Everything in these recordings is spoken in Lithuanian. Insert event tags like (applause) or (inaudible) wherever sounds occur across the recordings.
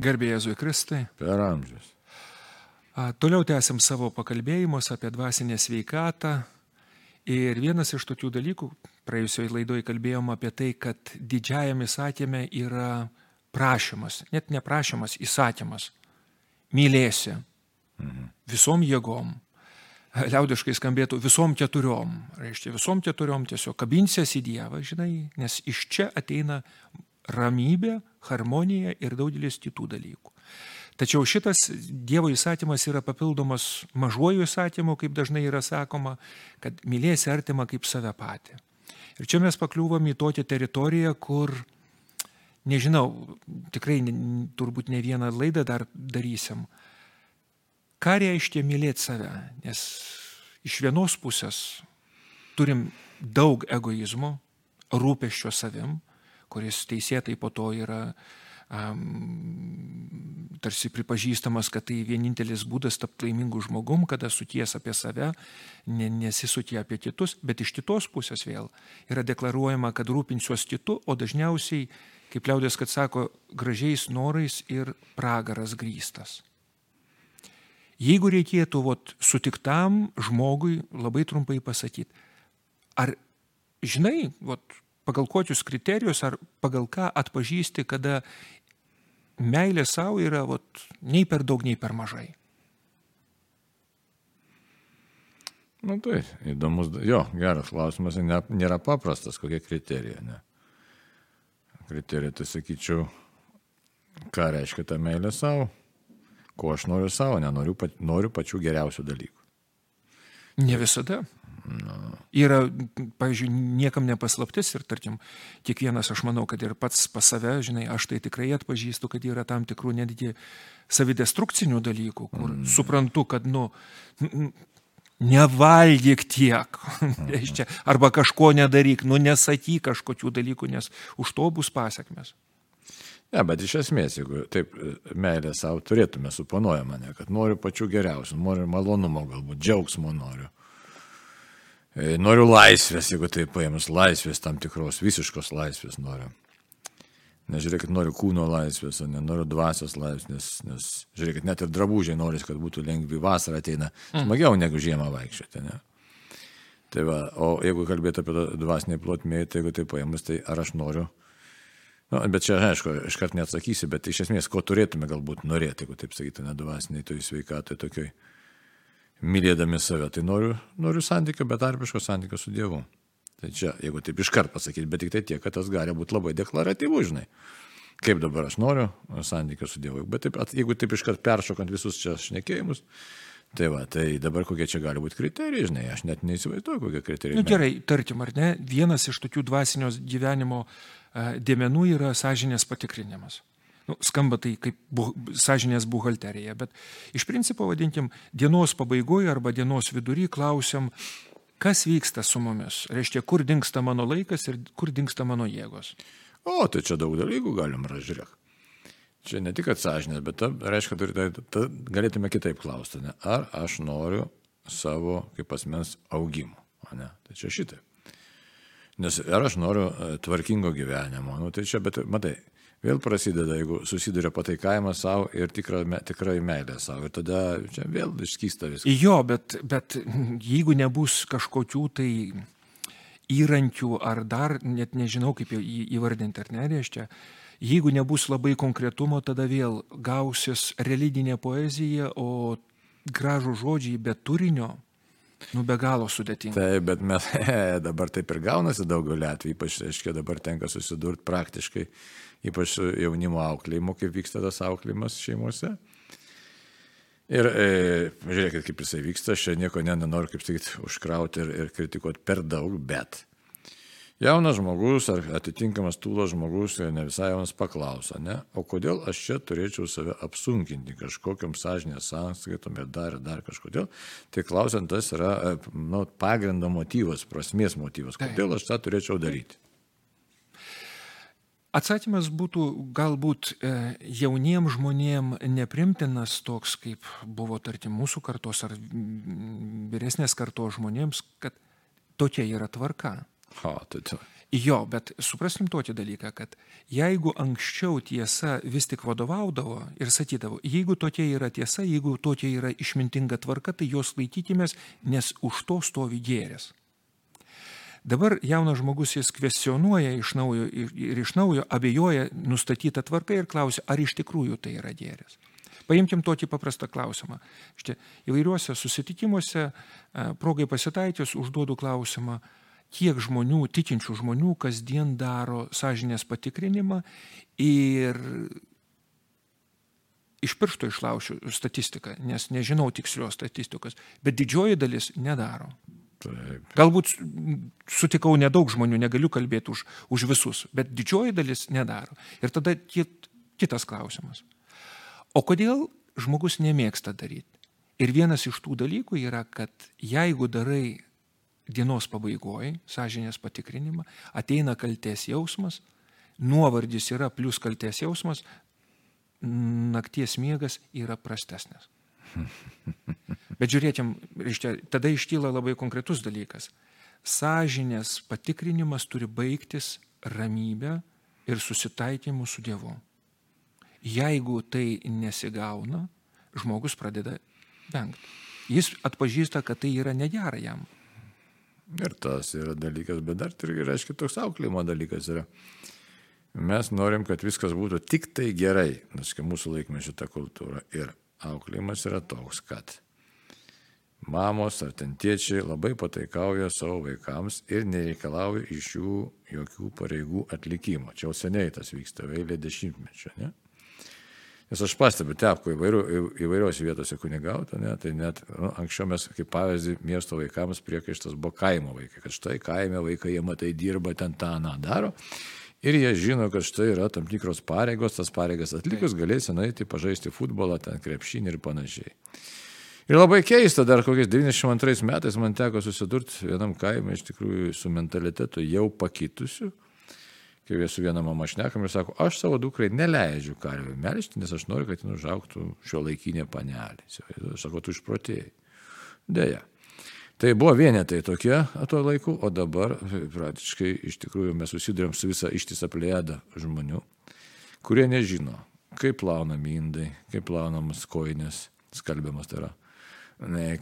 Gerbėjai Jėzui Kristai. Per amžius. Toliau tęsim savo pakalbėjimus apie dvasinę sveikatą. Ir vienas iš tokių dalykų, praėjusioje laidoje kalbėjom apie tai, kad didžiajame įsatėme yra prašymas, net ne prašymas, įsakymas. Mylėsi visom jėgom. Liaudiškai skambėtų visom keturiom. Reiškia, visom keturiom tiesiog kabinsies į Dievą, žinai, nes iš čia ateina ramybė, harmonija ir daugelis kitų dalykų. Tačiau šitas Dievo įsatymas yra papildomas mažuoju įsatymu, kaip dažnai yra sakoma, kad mylėsi artimą kaip save patį. Ir čia mes pakliūvom į tokią teritoriją, kur, nežinau, tikrai turbūt ne vieną laidą dar darysim. Ką reiškia mylėti save? Nes iš vienos pusės turim daug egoizmo, rūpeščio savim, kuris teisėtai po to yra um, tarsi pripažįstamas, kad tai vienintelis būdas tapti laimingu žmogum, kada suties apie save, ne, nesisutie apie kitus, bet iš kitos pusės vėl yra deklaruojama, kad rūpinsiuos kitu, o dažniausiai, kaip liaudės, kad sako, gražiais norais ir pragaras grįstas. Jeigu reikėtų vot, sutiktam žmogui labai trumpai pasakyti, ar žinai, vot, pagal kokius kriterijus ar pagal ką atpažįsti, kada meilė savo yra vot, nei per daug, nei per mažai. Na tai, įdomus, jo, geras klausimas, ne, nėra paprastas, kokie kriterijai, ne. Kriterijai, tai sakyčiau, ką reiškia ta meilė savo, ko aš noriu savo, nenoriu, noriu pačių geriausių dalykų. Ne visada. Yra, pavyzdžiui, niekam nepaslaptis ir, tarkim, kiekvienas, aš manau, kad ir pats pas save, žinai, aš tai tikrai atpažįstu, kad yra tam tikrų netgi savidestrukcinių dalykų, kur mm. suprantu, kad, nu, nevalgyk tiek, (laughs) reiškia, arba kažko nedaryk, nu, nesakyk kažkokių dalykų, nes už to bus pasiekmes. Ne, bet iš esmės, jeigu taip e, meilę savo turėtume suponuoja mane, kad noriu pačių geriausių, noriu malonumo, galbūt džiaugsmo noriu. E, Noriu laisvės, jeigu tai paėmus laisvės, tam tikros visiškos laisvės noriu. Nežiūrėkit, noriu kūno laisvės, o nenoriu dvasios laisvės, nes, nes žiūrėkit, net ir drabužiai nori, kad būtų lengvi vasarą ateina, smagiau negu žiemą vaikščioti. Ne? Tai va, o jeigu kalbėtų apie dvasinį plotmę, tai jeigu tai paėmus, tai ar aš noriu Nu, bet čia, aišku, iškart neatsakysiu, bet iš esmės, ko turėtume galbūt norėti, jeigu taip sakytume, dvasiniai, toj sveikatai, tokioj, mylėdami save, tai noriu, noriu santykio, betarpiško santykio su Dievu. Tai čia, jeigu taip iškart pasakyti, bet tik tai tiek, kad tas gali būti labai deklaratyvu, žinai. Kaip dabar aš noriu santykio su Dievu. Bet taip, jeigu taip iškart peršokant visus čia šnekėjimus, tai va, tai dabar kokie čia gali būti kriterijai, žinai, aš net neįsivaizduoju, kokie kriterijai. Na nu, gerai, tarkim, ar ne, vienas iš tokių dvasinio gyvenimo e, dėmenų yra sąžinės patikrinimas. Nu, skamba tai kaip bu, sąžinės buhalterija, bet iš principo, vadinkim, dienos pabaigoje arba dienos vidury klausiam, kas vyksta su mumis. Reiškia, kur dinksta mano laikas ir kur dinksta mano jėgos. O, tai čia daug dalykų galim ražiūrėk. Čia ne tik atsąžinės, bet ta, reiškia, turi, ta, ta, galėtume kitaip klausti, ne? ar aš noriu savo kaip asmens augimo. o Ne? Tai čia šitaip. Nes ar aš noriu e, tvarkingo gyvenimo, nu, tai čia, bet matai, vėl prasideda, jeigu susiduria pataikavimas savo ir tikra, tikrai meilė savo. Ir tada čia vėl išskysta viskas. Jo, bet, bet jeigu nebus kažkokių tai įrankių ar dar, net nežinau kaip įvardinti ar ne, reiškia, jeigu nebus labai konkretumo, tada vėl gausis religinė poezija, o gražų žodžiai be turinio, nu be galo sudėtinga. Taip, bet mes (laughs) dabar taip ir gaunasi daugelį atvejų, ypač, aiškiai, dabar tenka susidurti praktiškai, ypač su jaunimo auklėjimu, kaip vyksta tas auklėjimas šeimose. Ir e, žiūrėkit, kaip jisai vyksta, aš čia nieko ne- nenoriu, kaip sakyti, užkrauti ir, ir kritikuoti per daug, bet jaunas žmogus ar atitinkamas tūlas žmogus, ne visai jaunas paklauso, ne, o kodėl aš čia turėčiau save apsunkinti kažkokiam sąžinės sąskaitom ir dar, dar kažkodėl. Tai klausiant, tas yra e, nu, pagrindo motyvas, prasmės motyvas, kodėl aš tą turėčiau daryti. Atsakymas būtų galbūt e, jauniems žmonėms neprimtinas toks, kaip buvo, tarkim, mūsų kartos ar mm, vyresnės kartos žmonėms, kad tokia yra tvarka. O, tai tu. Jo, bet supraskim tokį dalyką, kad jeigu anksčiau tiesa vis tik vadovaudavo ir sakydavo, jeigu tokia yra tiesa, jeigu tokia yra išmintinga tvarka, tai jos laikykimės, nes už to stovi gėris. Dabar jaunas žmogus jis kvestionuoja iš naujo ir iš naujo abejoja nustatytą tvarką ir klausia, ar iš tikrųjų tai yra gėris. Paimkim tokį paprastą klausimą. Štai įvairiuose susitikimuose, progai pasitaikius, užduodu klausimą, kiek žmonių, tikinčių žmonių, kasdien daro sąžinės patikrinimą ir iš piršto išlaušiu statistiką, nes nežinau tikslios statistikos, bet didžioji dalis nedaro. Taip. Galbūt sutikau nedaug žmonių, negaliu kalbėti už, už visus, bet didžioji dalis nedaro. Ir tada kit, kitas klausimas. O kodėl žmogus nemėgsta daryti? Ir vienas iš tų dalykų yra, kad jeigu darai dienos pabaigoje, sąžinės patikrinimą, ateina kalties jausmas, nuovardis yra plus kalties jausmas, nakties miegas yra prastesnis. (laughs) Bet reiškia, tada iškyla labai konkretus dalykas. Sąžinės patikrinimas turi baigtis ramybę ir susitaikymu su Dievu. Jeigu tai nesigauna, žmogus pradeda vengti. Jis atpažįsta, kad tai yra negera jam. Ir tas yra dalykas, bet dar ir, reiškia, toks auklėjimo dalykas yra. Mes norim, kad viskas būtų tik tai gerai, nes mūsų laikme šitą kultūrą. Ir auklėjimas yra toks, kad mamos ar ten tėčiai labai pataikauja savo vaikams ir nereikalauja iš jų jokių pareigų atlikimo. Čia jau seniai tas vyksta, vėlė dešimtmečio, ne? Nes aš pastebiu tepko įvairių, įvairiose vietose kunigauta, ne, tai net nu, anksčiau mes kaip pavyzdį miesto vaikams priekaištas buvo kaimo vaikai, kad štai kaime vaikai jie matai dirba, ten tą, na, daro. Ir jie žino, kad štai yra tam tikros pareigos, tas pareigas atlikus galėsi nueiti pažaisti futbolą, ten krepšinį ir panašiai. Ir labai keista, dar kokiais 92 metais man teko susidurti vienam kaime iš tikrųjų su mentalitetu jau pakitusiu kai su viena mama šnekam ir sako, aš savo dukrai neleidžiu karvių melžti, nes aš noriu, kad jin užauktų šio laikinė panelė. Sakau, tu išprotėjai. Deja. Tai buvo vienetai tokie tuo laiku, o dabar praktiškai iš tikrųjų mes susidurėm su visą ištisą plėdą žmonių, kurie nežino, kaip plaunami indai, kaip plaunamas koinės, skalbiamas tai yra,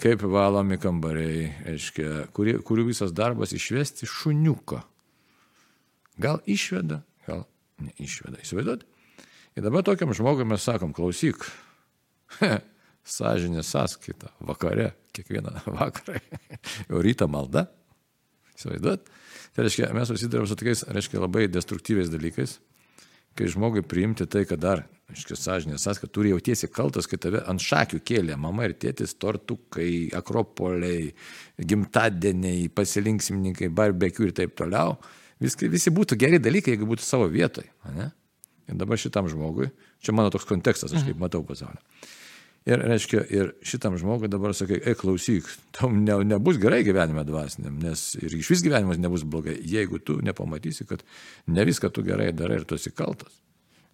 kaip valomi kambariai, aiškia, kurių, kurių visas darbas išvesti šuniuką Gal išveda, gal neišveda. Įsivaizduot? Ir dabar tokiam žmogui mes sakom, klausyk, (laughs) sąžinė sąskaita, vakare, kiekvieną (laughs) vakarą, jau rytą malda. Įsivaizduot? Tai reiškia, mes susidurėm su tokiais, reiškia, labai destruktyviais dalykais, kai žmogui priimti tai, kad dar, aiškiai, sąžinė sąskaita, turi jautiesi kaltas, kai tave ant šakių kėlė mama ir tėtis, tortukai, akropoliai, gimtadieniai, pasilinksmininkai, barbekių ir taip toliau Viskai, visi būtų geri dalykai, jeigu būtų savo vietoje. Ir dabar šitam žmogui, čia mano toks kontekstas, aš kaip mhm. matau pasaulį. Ir, reiškia, ir šitam žmogui dabar sakai, ei, klausyk, tau ne, nebus gerai gyvenime dvasiniam, nes ir iš vis gyvenimas nebus blogai, jeigu tu nepamatysi, kad ne viską tu gerai darai ir tu esi kaltas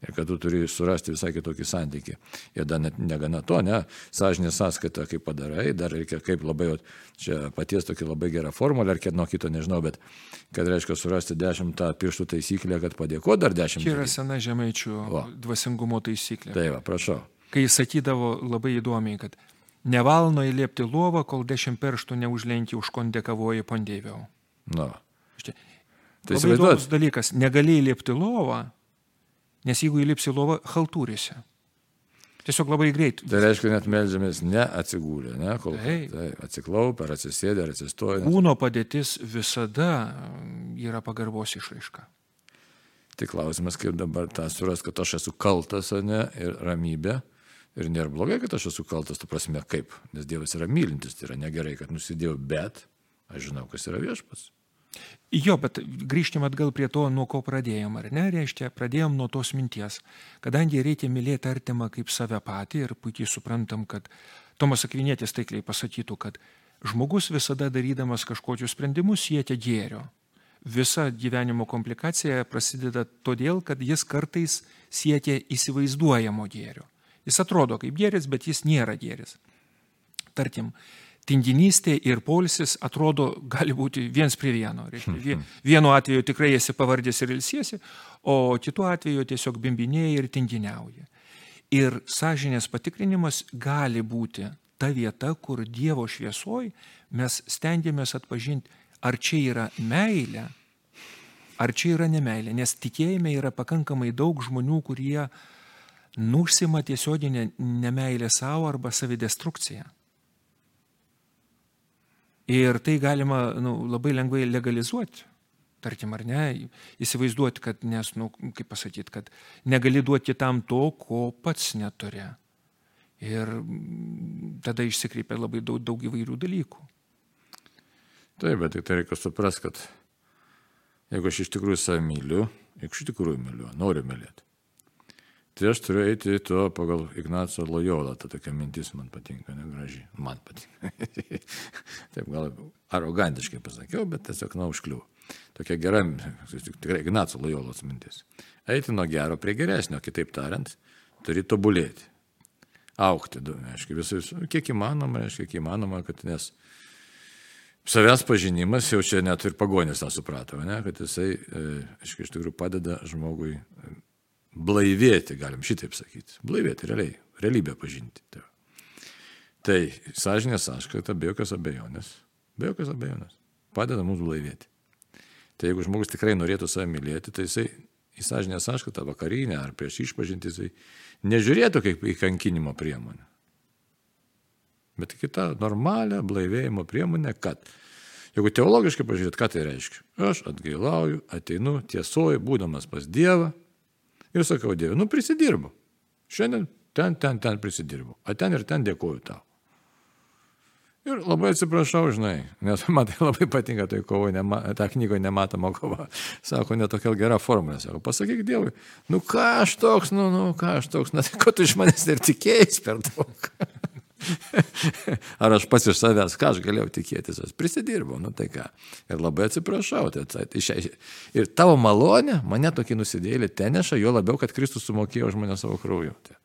ir kad tu turi surasti visai kitokį santykį. Ir dar net negana to, ne, sąžinė sąskaita, kaip padarai, dar reikia kaip labai, čia paties tokia labai gera formulė, ar kieno kito nežinau, bet kad reiškia surasti dešimtą pirštų taisyklę, kad padėko dar dešimt. Čia yra sena žemaičių o. dvasingumo taisyklė. Taip, prašau. Kai jis sakydavo labai įdomiai, kad nevalno įliepti lovą, kol dešimt pirštų neužlenki už kondę kavoji pondėviau. Na. Štai. Tai įsivaizduojas dalykas, negali įliepti lovą, Nes jeigu įlipsi lovą, haltūrėse. Tiesiog labai greit. Tai reiškia, net melžiamės ne atsigūlę, ne kol tai, atsiklaupę, ar atsisėdę, ar atsistoję. Kūno padėtis visada yra pagarbos išraiška. Tai klausimas, kaip dabar tą suras, kad aš esu kaltas, ne, ir ramybė. Ir nėra blogai, kad aš esu kaltas, tu prasme kaip, nes Dievas yra mylintis, tai yra negerai, kad nusidėjau, bet aš žinau, kas yra viešpas. Jo, bet grįžtim atgal prie to, nuo ko pradėjom, ar ne, reiškia, pradėjom nuo tos minties, kadangi reikia mylėti artimą kaip save patį ir puikiai suprantam, kad Tomas Akvinėtis taikliai pasakytų, kad žmogus visada darydamas kažkokius sprendimus siekia gėrio. Visa gyvenimo komplikacija prasideda todėl, kad jis kartais siekia įsivaizduojamo gėrio. Jis atrodo kaip gėris, bet jis nėra gėris. Tarkim, tinginystė ir polisis atrodo gali būti viens prie vieno. Reiškia, vienu atveju tikrai esi pavardės ir ilsiesi, o kitu atveju tiesiog bimbinėjai ir tinginiauji. Ir sąžinės patikrinimas gali būti ta vieta, kur Dievo šviesoj mes stengiamės atpažinti, ar čia yra meilė, ar čia yra nemailė. Nes tikėjime yra pakankamai daug žmonių, kurie nuužsima tiesioginę nemailę savo arba savidestrukciją. Ir tai galima nu, labai lengvai legalizuoti. Tarkim, ar ne, įsivaizduoti, kad, nes, nu, kaip pasakyti, kad negali duoti kitam to, ko pats neturi. Ir tada išsikreipia labai daug, daug įvairių dalykų. Taip, bet tik tai reikia suprasti, kad jeigu aš iš tikrųjų save myliu, jeigu iš tikrųjų myliu, noriu mylėti, Tai aš turiu eiti tuo pagal Ignaco Lojolą, ta tokia mintis man patinka, negraži, man patinka. (laughs) Taip gal arogantiškai pasakiau, bet tiesiog na užkliuvo. Tokia gera, tikrai Ignaco Lojolos mintis. Eiti nuo gero prie geresnio, kitaip tariant, turi tobulėti, aukti, aiškiai, visais, kiek įmanoma, aiškiai, kiek įmanoma, kad nes savęs pažinimas, jau čia net ir pagonis tą suprato, ne, kad jisai, e, aiškiai, iš tikrųjų padeda žmogui blaivėti, galim šitaip sakyti. Blaivėti realiai, realybę pažinti. Tai, tai sąžinė sąskaita be jokios abejonės, be jokios abejonės, padeda mums blaivėti. Tai jeigu žmogus tikrai norėtų save mylėti, tai jisai į sąžinę sąskaitą vakarinę ar prieš išpažinti jisai nežiūrėtų kaip į kankinimo priemonę. Bet kitą normalią blaivėjimo priemonę, kad jeigu teologiškai pažiūrėt, ką tai reiškia. Aš atgailauju, ateinu tiesoji, būdamas pas Dievą, Ir sakau, Dieve, nu prisidirbu. Šiandien ten, ten, ten prisidirbu. O ten ir ten dėkoju tau. Ir labai atsiprašau, žinai, nes (laughs) man tai labai patinka tai kovo, nema, ta knygoje nematoma kova. (laughs) Sako, netokia gera formulė. Sako, pasakyk Dievui, nu ką aš toks, nu, nu ką aš toks, na tai ko tu iš manęs ir tikėjai per daug. (laughs) (laughs) Ar aš pats iš savęs, ką aš galėjau tikėtis, aš prisidirbau, nu tai ką. Ir labai atsiprašau. Tai, tai, ir tavo malonė mane tokį nusidėlį ten neša, jo labiau, kad Kristus sumokėjo už mane savo krauju. Tai,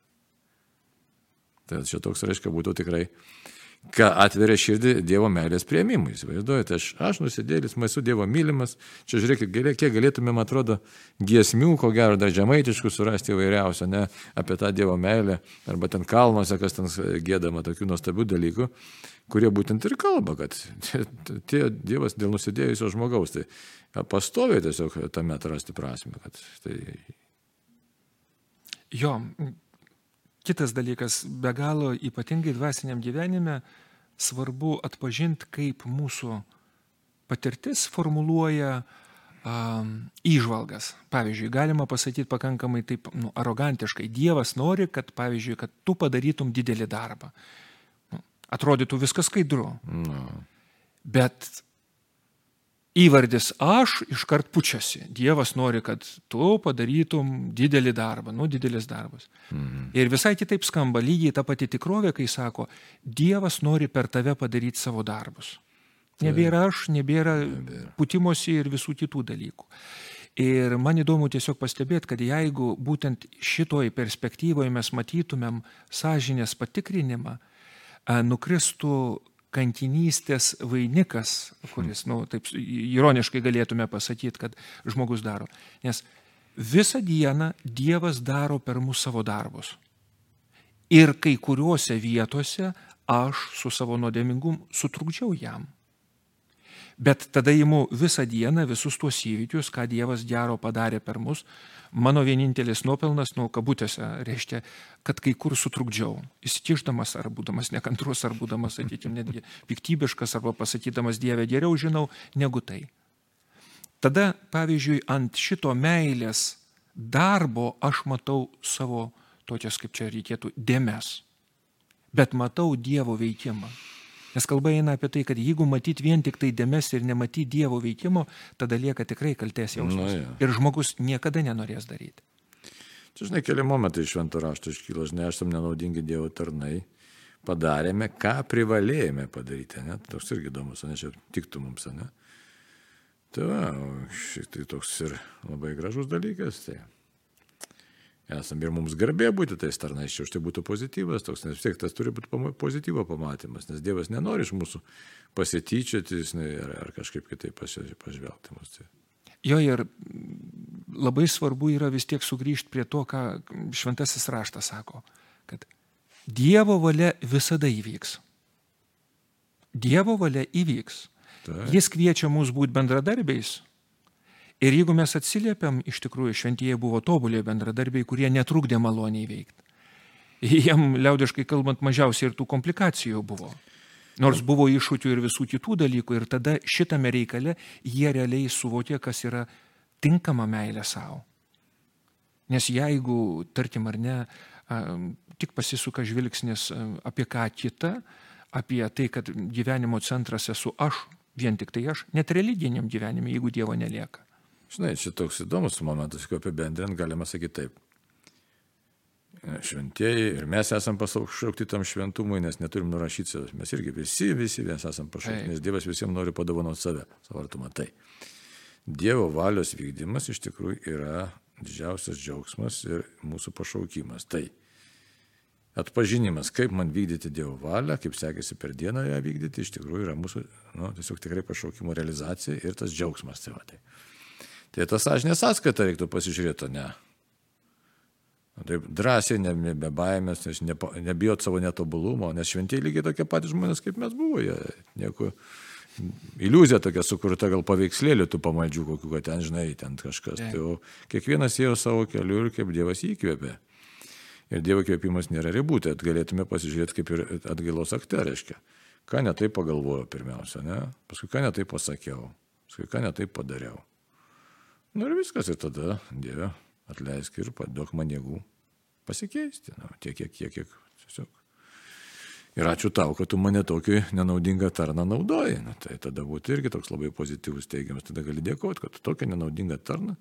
tai čia toks, reiškia, būtų tikrai ką atveria širdį Dievo meilės prieimimui. Įsivaizduojate, aš, aš nusidėlis, esu Dievo mylimas, čia žiūrėkit, kiek galėtumėm, atrodo, giesmių, ko gero, dar žemaitiškų surasti įvairiausią, ne, apie tą Dievo meilę, arba ten kalnuose, kas ten gėdama tokių nuostabių dalykų, kurie būtent ir kalba, kad (laughs) tie Dievas dėl nusidėjusio žmogaus, tai pastoviai tiesiog tame atrasti prasme, kad tai... Jo, Kitas dalykas, be galo ypatingai dvasiniam gyvenime svarbu atpažinti, kaip mūsų patirtis formuluoja um, įžvalgas. Pavyzdžiui, galima pasakyti pakankamai taip nu, arogantiškai, Dievas nori, kad, pavyzdžiui, kad tu padarytum didelį darbą. Nu, atrodytų viskas skaidru. No. Bet įvardis aš iškart pučiasi. Dievas nori, kad tu padarytum didelį darbą, nu didelis darbas. Mhm. Ir visai kitaip skamba lygiai ta pati tikrovė, kai sako, Dievas nori per tave padaryti savo darbus. Nebėra aš, nebėra, nebėra. putimosi ir visų kitų dalykų. Ir man įdomu tiesiog pastebėti, kad jeigu būtent šitoj perspektyvoje mes matytumėm sąžinės patikrinimą, nukristų kankinystės vainikas, kuris, na, nu, taip ironiškai galėtume pasakyti, kad žmogus daro. Nes visą dieną Dievas daro per mus savo darbus. Ir kai kuriuose vietose aš su savo nuodėmingumu sutrukdžiau jam. Bet tada įimu visą dieną visus tuos įvykius, ką Dievas gero padarė per mus. Mano vienintelis nuopelnas, nu, kabutėse, reiškia, kad kai kur sutrukdžiau, įsikišdamas ar būdamas nekantrus, ar būdamas, sakykime, netgi piktybiškas, arba pasakydamas Dievę geriau žinau negu tai. Tada, pavyzdžiui, ant šito meilės darbo aš matau savo tokias, kaip čia reikėtų, dėmes. Bet matau Dievo veikimą. Nes kalba eina apie tai, kad jeigu matyti vien tik tai dėmes ir nematyti Dievo veikimo, tada lieka tikrai kalties jausmas. Ja. Ir žmogus niekada nenorės daryti. Čia, žinai, keli momentai iš šventų raštų iškyla, žinai, esam nenaudingi Dievo tarnai, padarėme, ką privalėjome padaryti, ne? Toks irgi įdomus, ne, čia tiktų mums, ne? Tai va, šitai toks ir labai gražus dalykas. Tai. Esame ir mums garbė būti tais tarnais, čia už tai būtų pozityvas toks, nes vis tiek tas turi būti pozityvo pamatymas, nes Dievas nenori iš mūsų pasityčioti žinai, ar, ar kažkaip kitaip pažvelgti mus. Tai. Jo ir labai svarbu yra vis tiek sugrįžti prie to, ką šventasis raštas sako, kad Dievo valia visada įvyks. Dievo valia įvyks. Taip. Jis kviečia mus būti bendradarbiais. Ir jeigu mes atsiliepiam, iš tikrųjų šventieji buvo tobuliai bendradarbiai, kurie netrukdė maloniai veikti. Jiem liaudiškai kalbant mažiausiai ir tų komplikacijų buvo. Nors buvo iššūkių ir visų kitų dalykų ir tada šitame reikale jie realiai suvokė, kas yra tinkama meilė savo. Nes jeigu, tarkim ar ne, tik pasisuka žvilgsnis apie ką kitą, apie tai, kad gyvenimo centras esu aš, vien tik tai aš, net religiniam gyvenime, jeigu Dievo nelieka. Žinai, čia toks įdomus momentas, kai apibendrint galima sakyti taip. Šventieji ir mes esam pašaukti tam šventumui, nes neturim nurašyti savęs. Mes irgi visi, visi mes esam pašaukti, nes Dievas visiems nori padovanoti save. Savartu matai. Dievo valios vykdymas iš tikrųjų yra didžiausias džiaugsmas ir mūsų pašaukimas. Tai atpažinimas, kaip man vykdyti Dievo valią, kaip sekėsi per dieną ją vykdyti, iš tikrųjų yra mūsų nu, tiesiog tikrai pašaukimo realizacija ir tas džiaugsmas. Tai, va, tai. Tai tas sąžinės sąskaita reiktų pasižiūrėti, ne. Nu, Taip drąsiai, ne, ne be baimės, nes nepa- nebijot savo netobulumo, nes šventieji lygiai tokie patys žmonės, kaip mes buvo. Jie, nieko, iliuzija tokia sukurta, gal paveikslėlį tų pamaldžių, kokiu, kad ten, žinai, ten kažkas. Tai, o kiekvienas ėjo savo keliu ir kaip Dievas įkvėpė. Ir Dievo kvėpimas nėra ribų, tai galėtume pasižiūrėti kaip ir atgailos akte, reiškia. Ką ne taip pagalvojau pirmiausia, ne? Paskui ką ne taip pasakiau, paskui ką ne taip padariau. Na ir viskas, ir tada Dieve atleisk ir duok man jėgų pasikeisti. Nu, tiek, kiek, kiek, kiek. Tiesiog. Ir ačiū tau, kad tu mane tokį nenaudingą tarną naudoji. Nu, tai tada būtų irgi toks labai pozityvus teigiamas. Tada gali dėkoti, kad tu tokią nenaudingą tarną.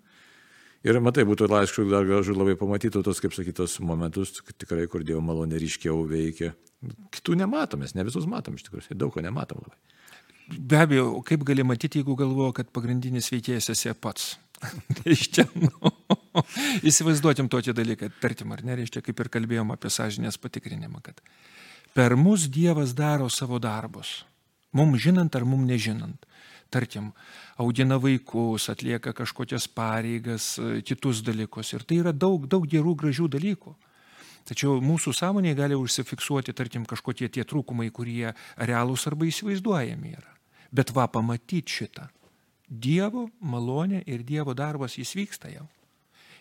Ir matai, būtų laišku dar gražu labai pamatytų tos, kaip sakytos, momentus, tikrai, kur Dievo malonė ryškiau veikia. Kitų nematom, mes ne visus matom iš tikrųjų, daug ko nematom labai. Be abejo, kaip gali matyti, jeigu galvoju, kad pagrindinis veikėjas esi pats. (laughs) Reiškia, nu, įsivaizduotim tokį dalyką, tarkim, ar ne, reiškia, kaip ir kalbėjom apie sąžinės patikrinimą, kad per mus Dievas daro savo darbus, mums žinant ar mums nežinant. Tarkim, augina vaikus, atlieka kažkokias pareigas, kitus dalykus. Ir tai yra daug, daug gerų, gražių dalykų. Tačiau mūsų sąmonėje gali užsifiksuoti, tarkim, kažkokie tie trūkumai, kurie realūs arba įsivaizduojami yra. Bet va pamatyti šitą. Dievo malonė ir Dievo darbas jis vyksta jau.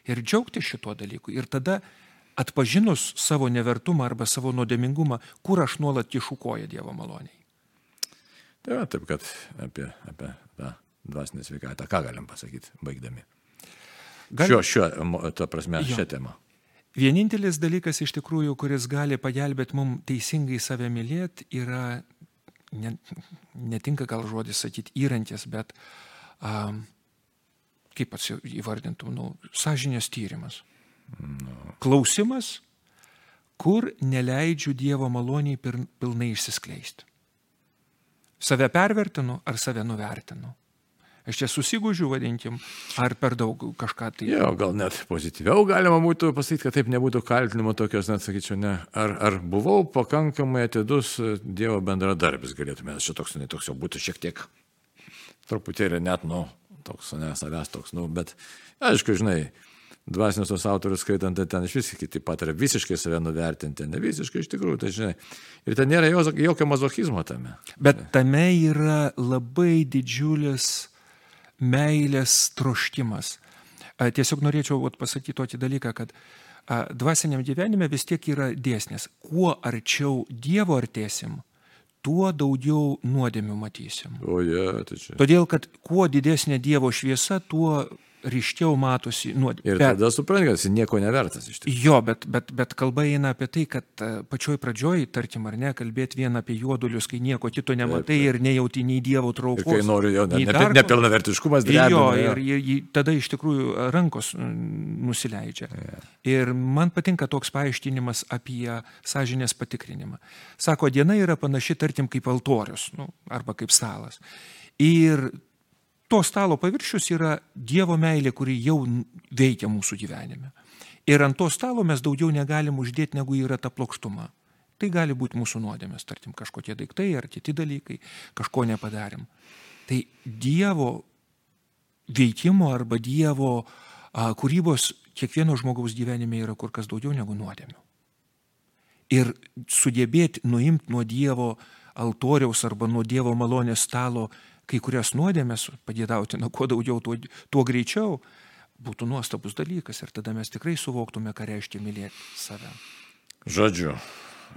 Ir džiaugti šituo dalyku. Ir tada atpažinus savo nevertumą arba savo nuodėmingumą, kur aš nuolat kišukoju Dievo maloniai. Tai va, taip, kad apie, apie tą dvasinę sveikatą, ką galim pasakyti, baigdami. Gal- Šiuo, šiuo, ta prasme, Jo. šią temą. Vienintelis dalykas iš tikrųjų, kuris gali pagelbėti mums teisingai save mylėti, yra, ne, netinka gal žodis sakyti įrankis, bet um, kaip pats įvardintum, nu, sąžinės tyrimas. Klausimas, kur neleidžiu Dievo maloniai pilnai išsiskleisti. Save pervertinu ar save nuvertinu. Aš čia susigūžiu, vadinkim, ar per daug kažką tai. Jo, gal net pozityviau galima būtų pasakyti, kad taip nebūtų kaltinimo tokios, net sakyčiau, ne. Ar, ar buvau pakankamai atidus Dievo bendradarbis, galėtume čia toks, ne toks jau būtų šiek tiek truputėlį net, nu, toks, ne savęs toks, nu, bet aišku, žinai, dvasinius tos autorius skaitant, tai ten iš vis kiti patiria visiškai save nuvertinti, ne visiškai iš tikrųjų, tai žinai. Ir ten nėra jo- jokio mazochizmo tame. Bet tame yra labai didžiulis meilės troškimas. Tiesiog norėčiau vat, pasakyti tokį dalyką, kad dvasiniam gyvenime vis tiek yra dėsnis. Kuo arčiau Dievo artėsim, tuo daugiau nuodėmių matysim. O jie, tai čia. Todėl, kad kuo didesnė Dievo šviesa, tuo ryškiau matosi nuodėmė. Ir tada supranti, kad jis nieko nevertas iš tikrųjų. Jo, bet, bet, bet kalba eina apie tai, kad e, pačioj pradžioj, tarkim, ar ne, kalbėti vien apie juodulius, kai nieko kito nematai ir nejauti nei Dievo Ir traukos. kai noriu jo, ne, ne, nepilnavertiškumas Jo, drebina. ir, ir, ir tada iš tikrųjų rankos mm, nusileidžia. Ir man patinka toks paaiškinimas apie sąžinės patikrinimą. Sako, diena yra panaši, tarkim, kaip altorius nu, arba kaip stalas. Ir to stalo paviršius yra Dievo meilė, kuri jau veikia mūsų gyvenime. Ir ant to stalo mes daugiau negalim uždėti, negu yra ta plokštuma. Tai gali būti mūsų nuodėmės, tarkim, kažkokie daiktai ar kiti dalykai, kažko nepadarėm. Tai Dievo veikimo arba Dievo a, kūrybos kiekvieno žmogaus gyvenime yra kur kas daugiau negu nuodėmių. Ir sugebėti nuimti nuo Dievo altoriaus arba nuo Dievo malonės stalo kai kurias nuodėmės, padėdauti nuo kuo daugiau, tuo, tuo greičiau, būtų nuostabus dalykas ir tada mes tikrai suvoktume, ką reiškia mylėti save. Žodžiu,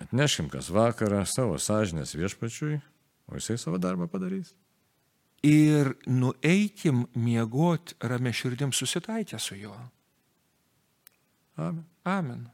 atneškim kas vakarą savo sąžinės viešpačiui, o jisai savo darbą padarys. Ir nueikim miegot ramia širdim susitaikę su juo. Amen. Amen.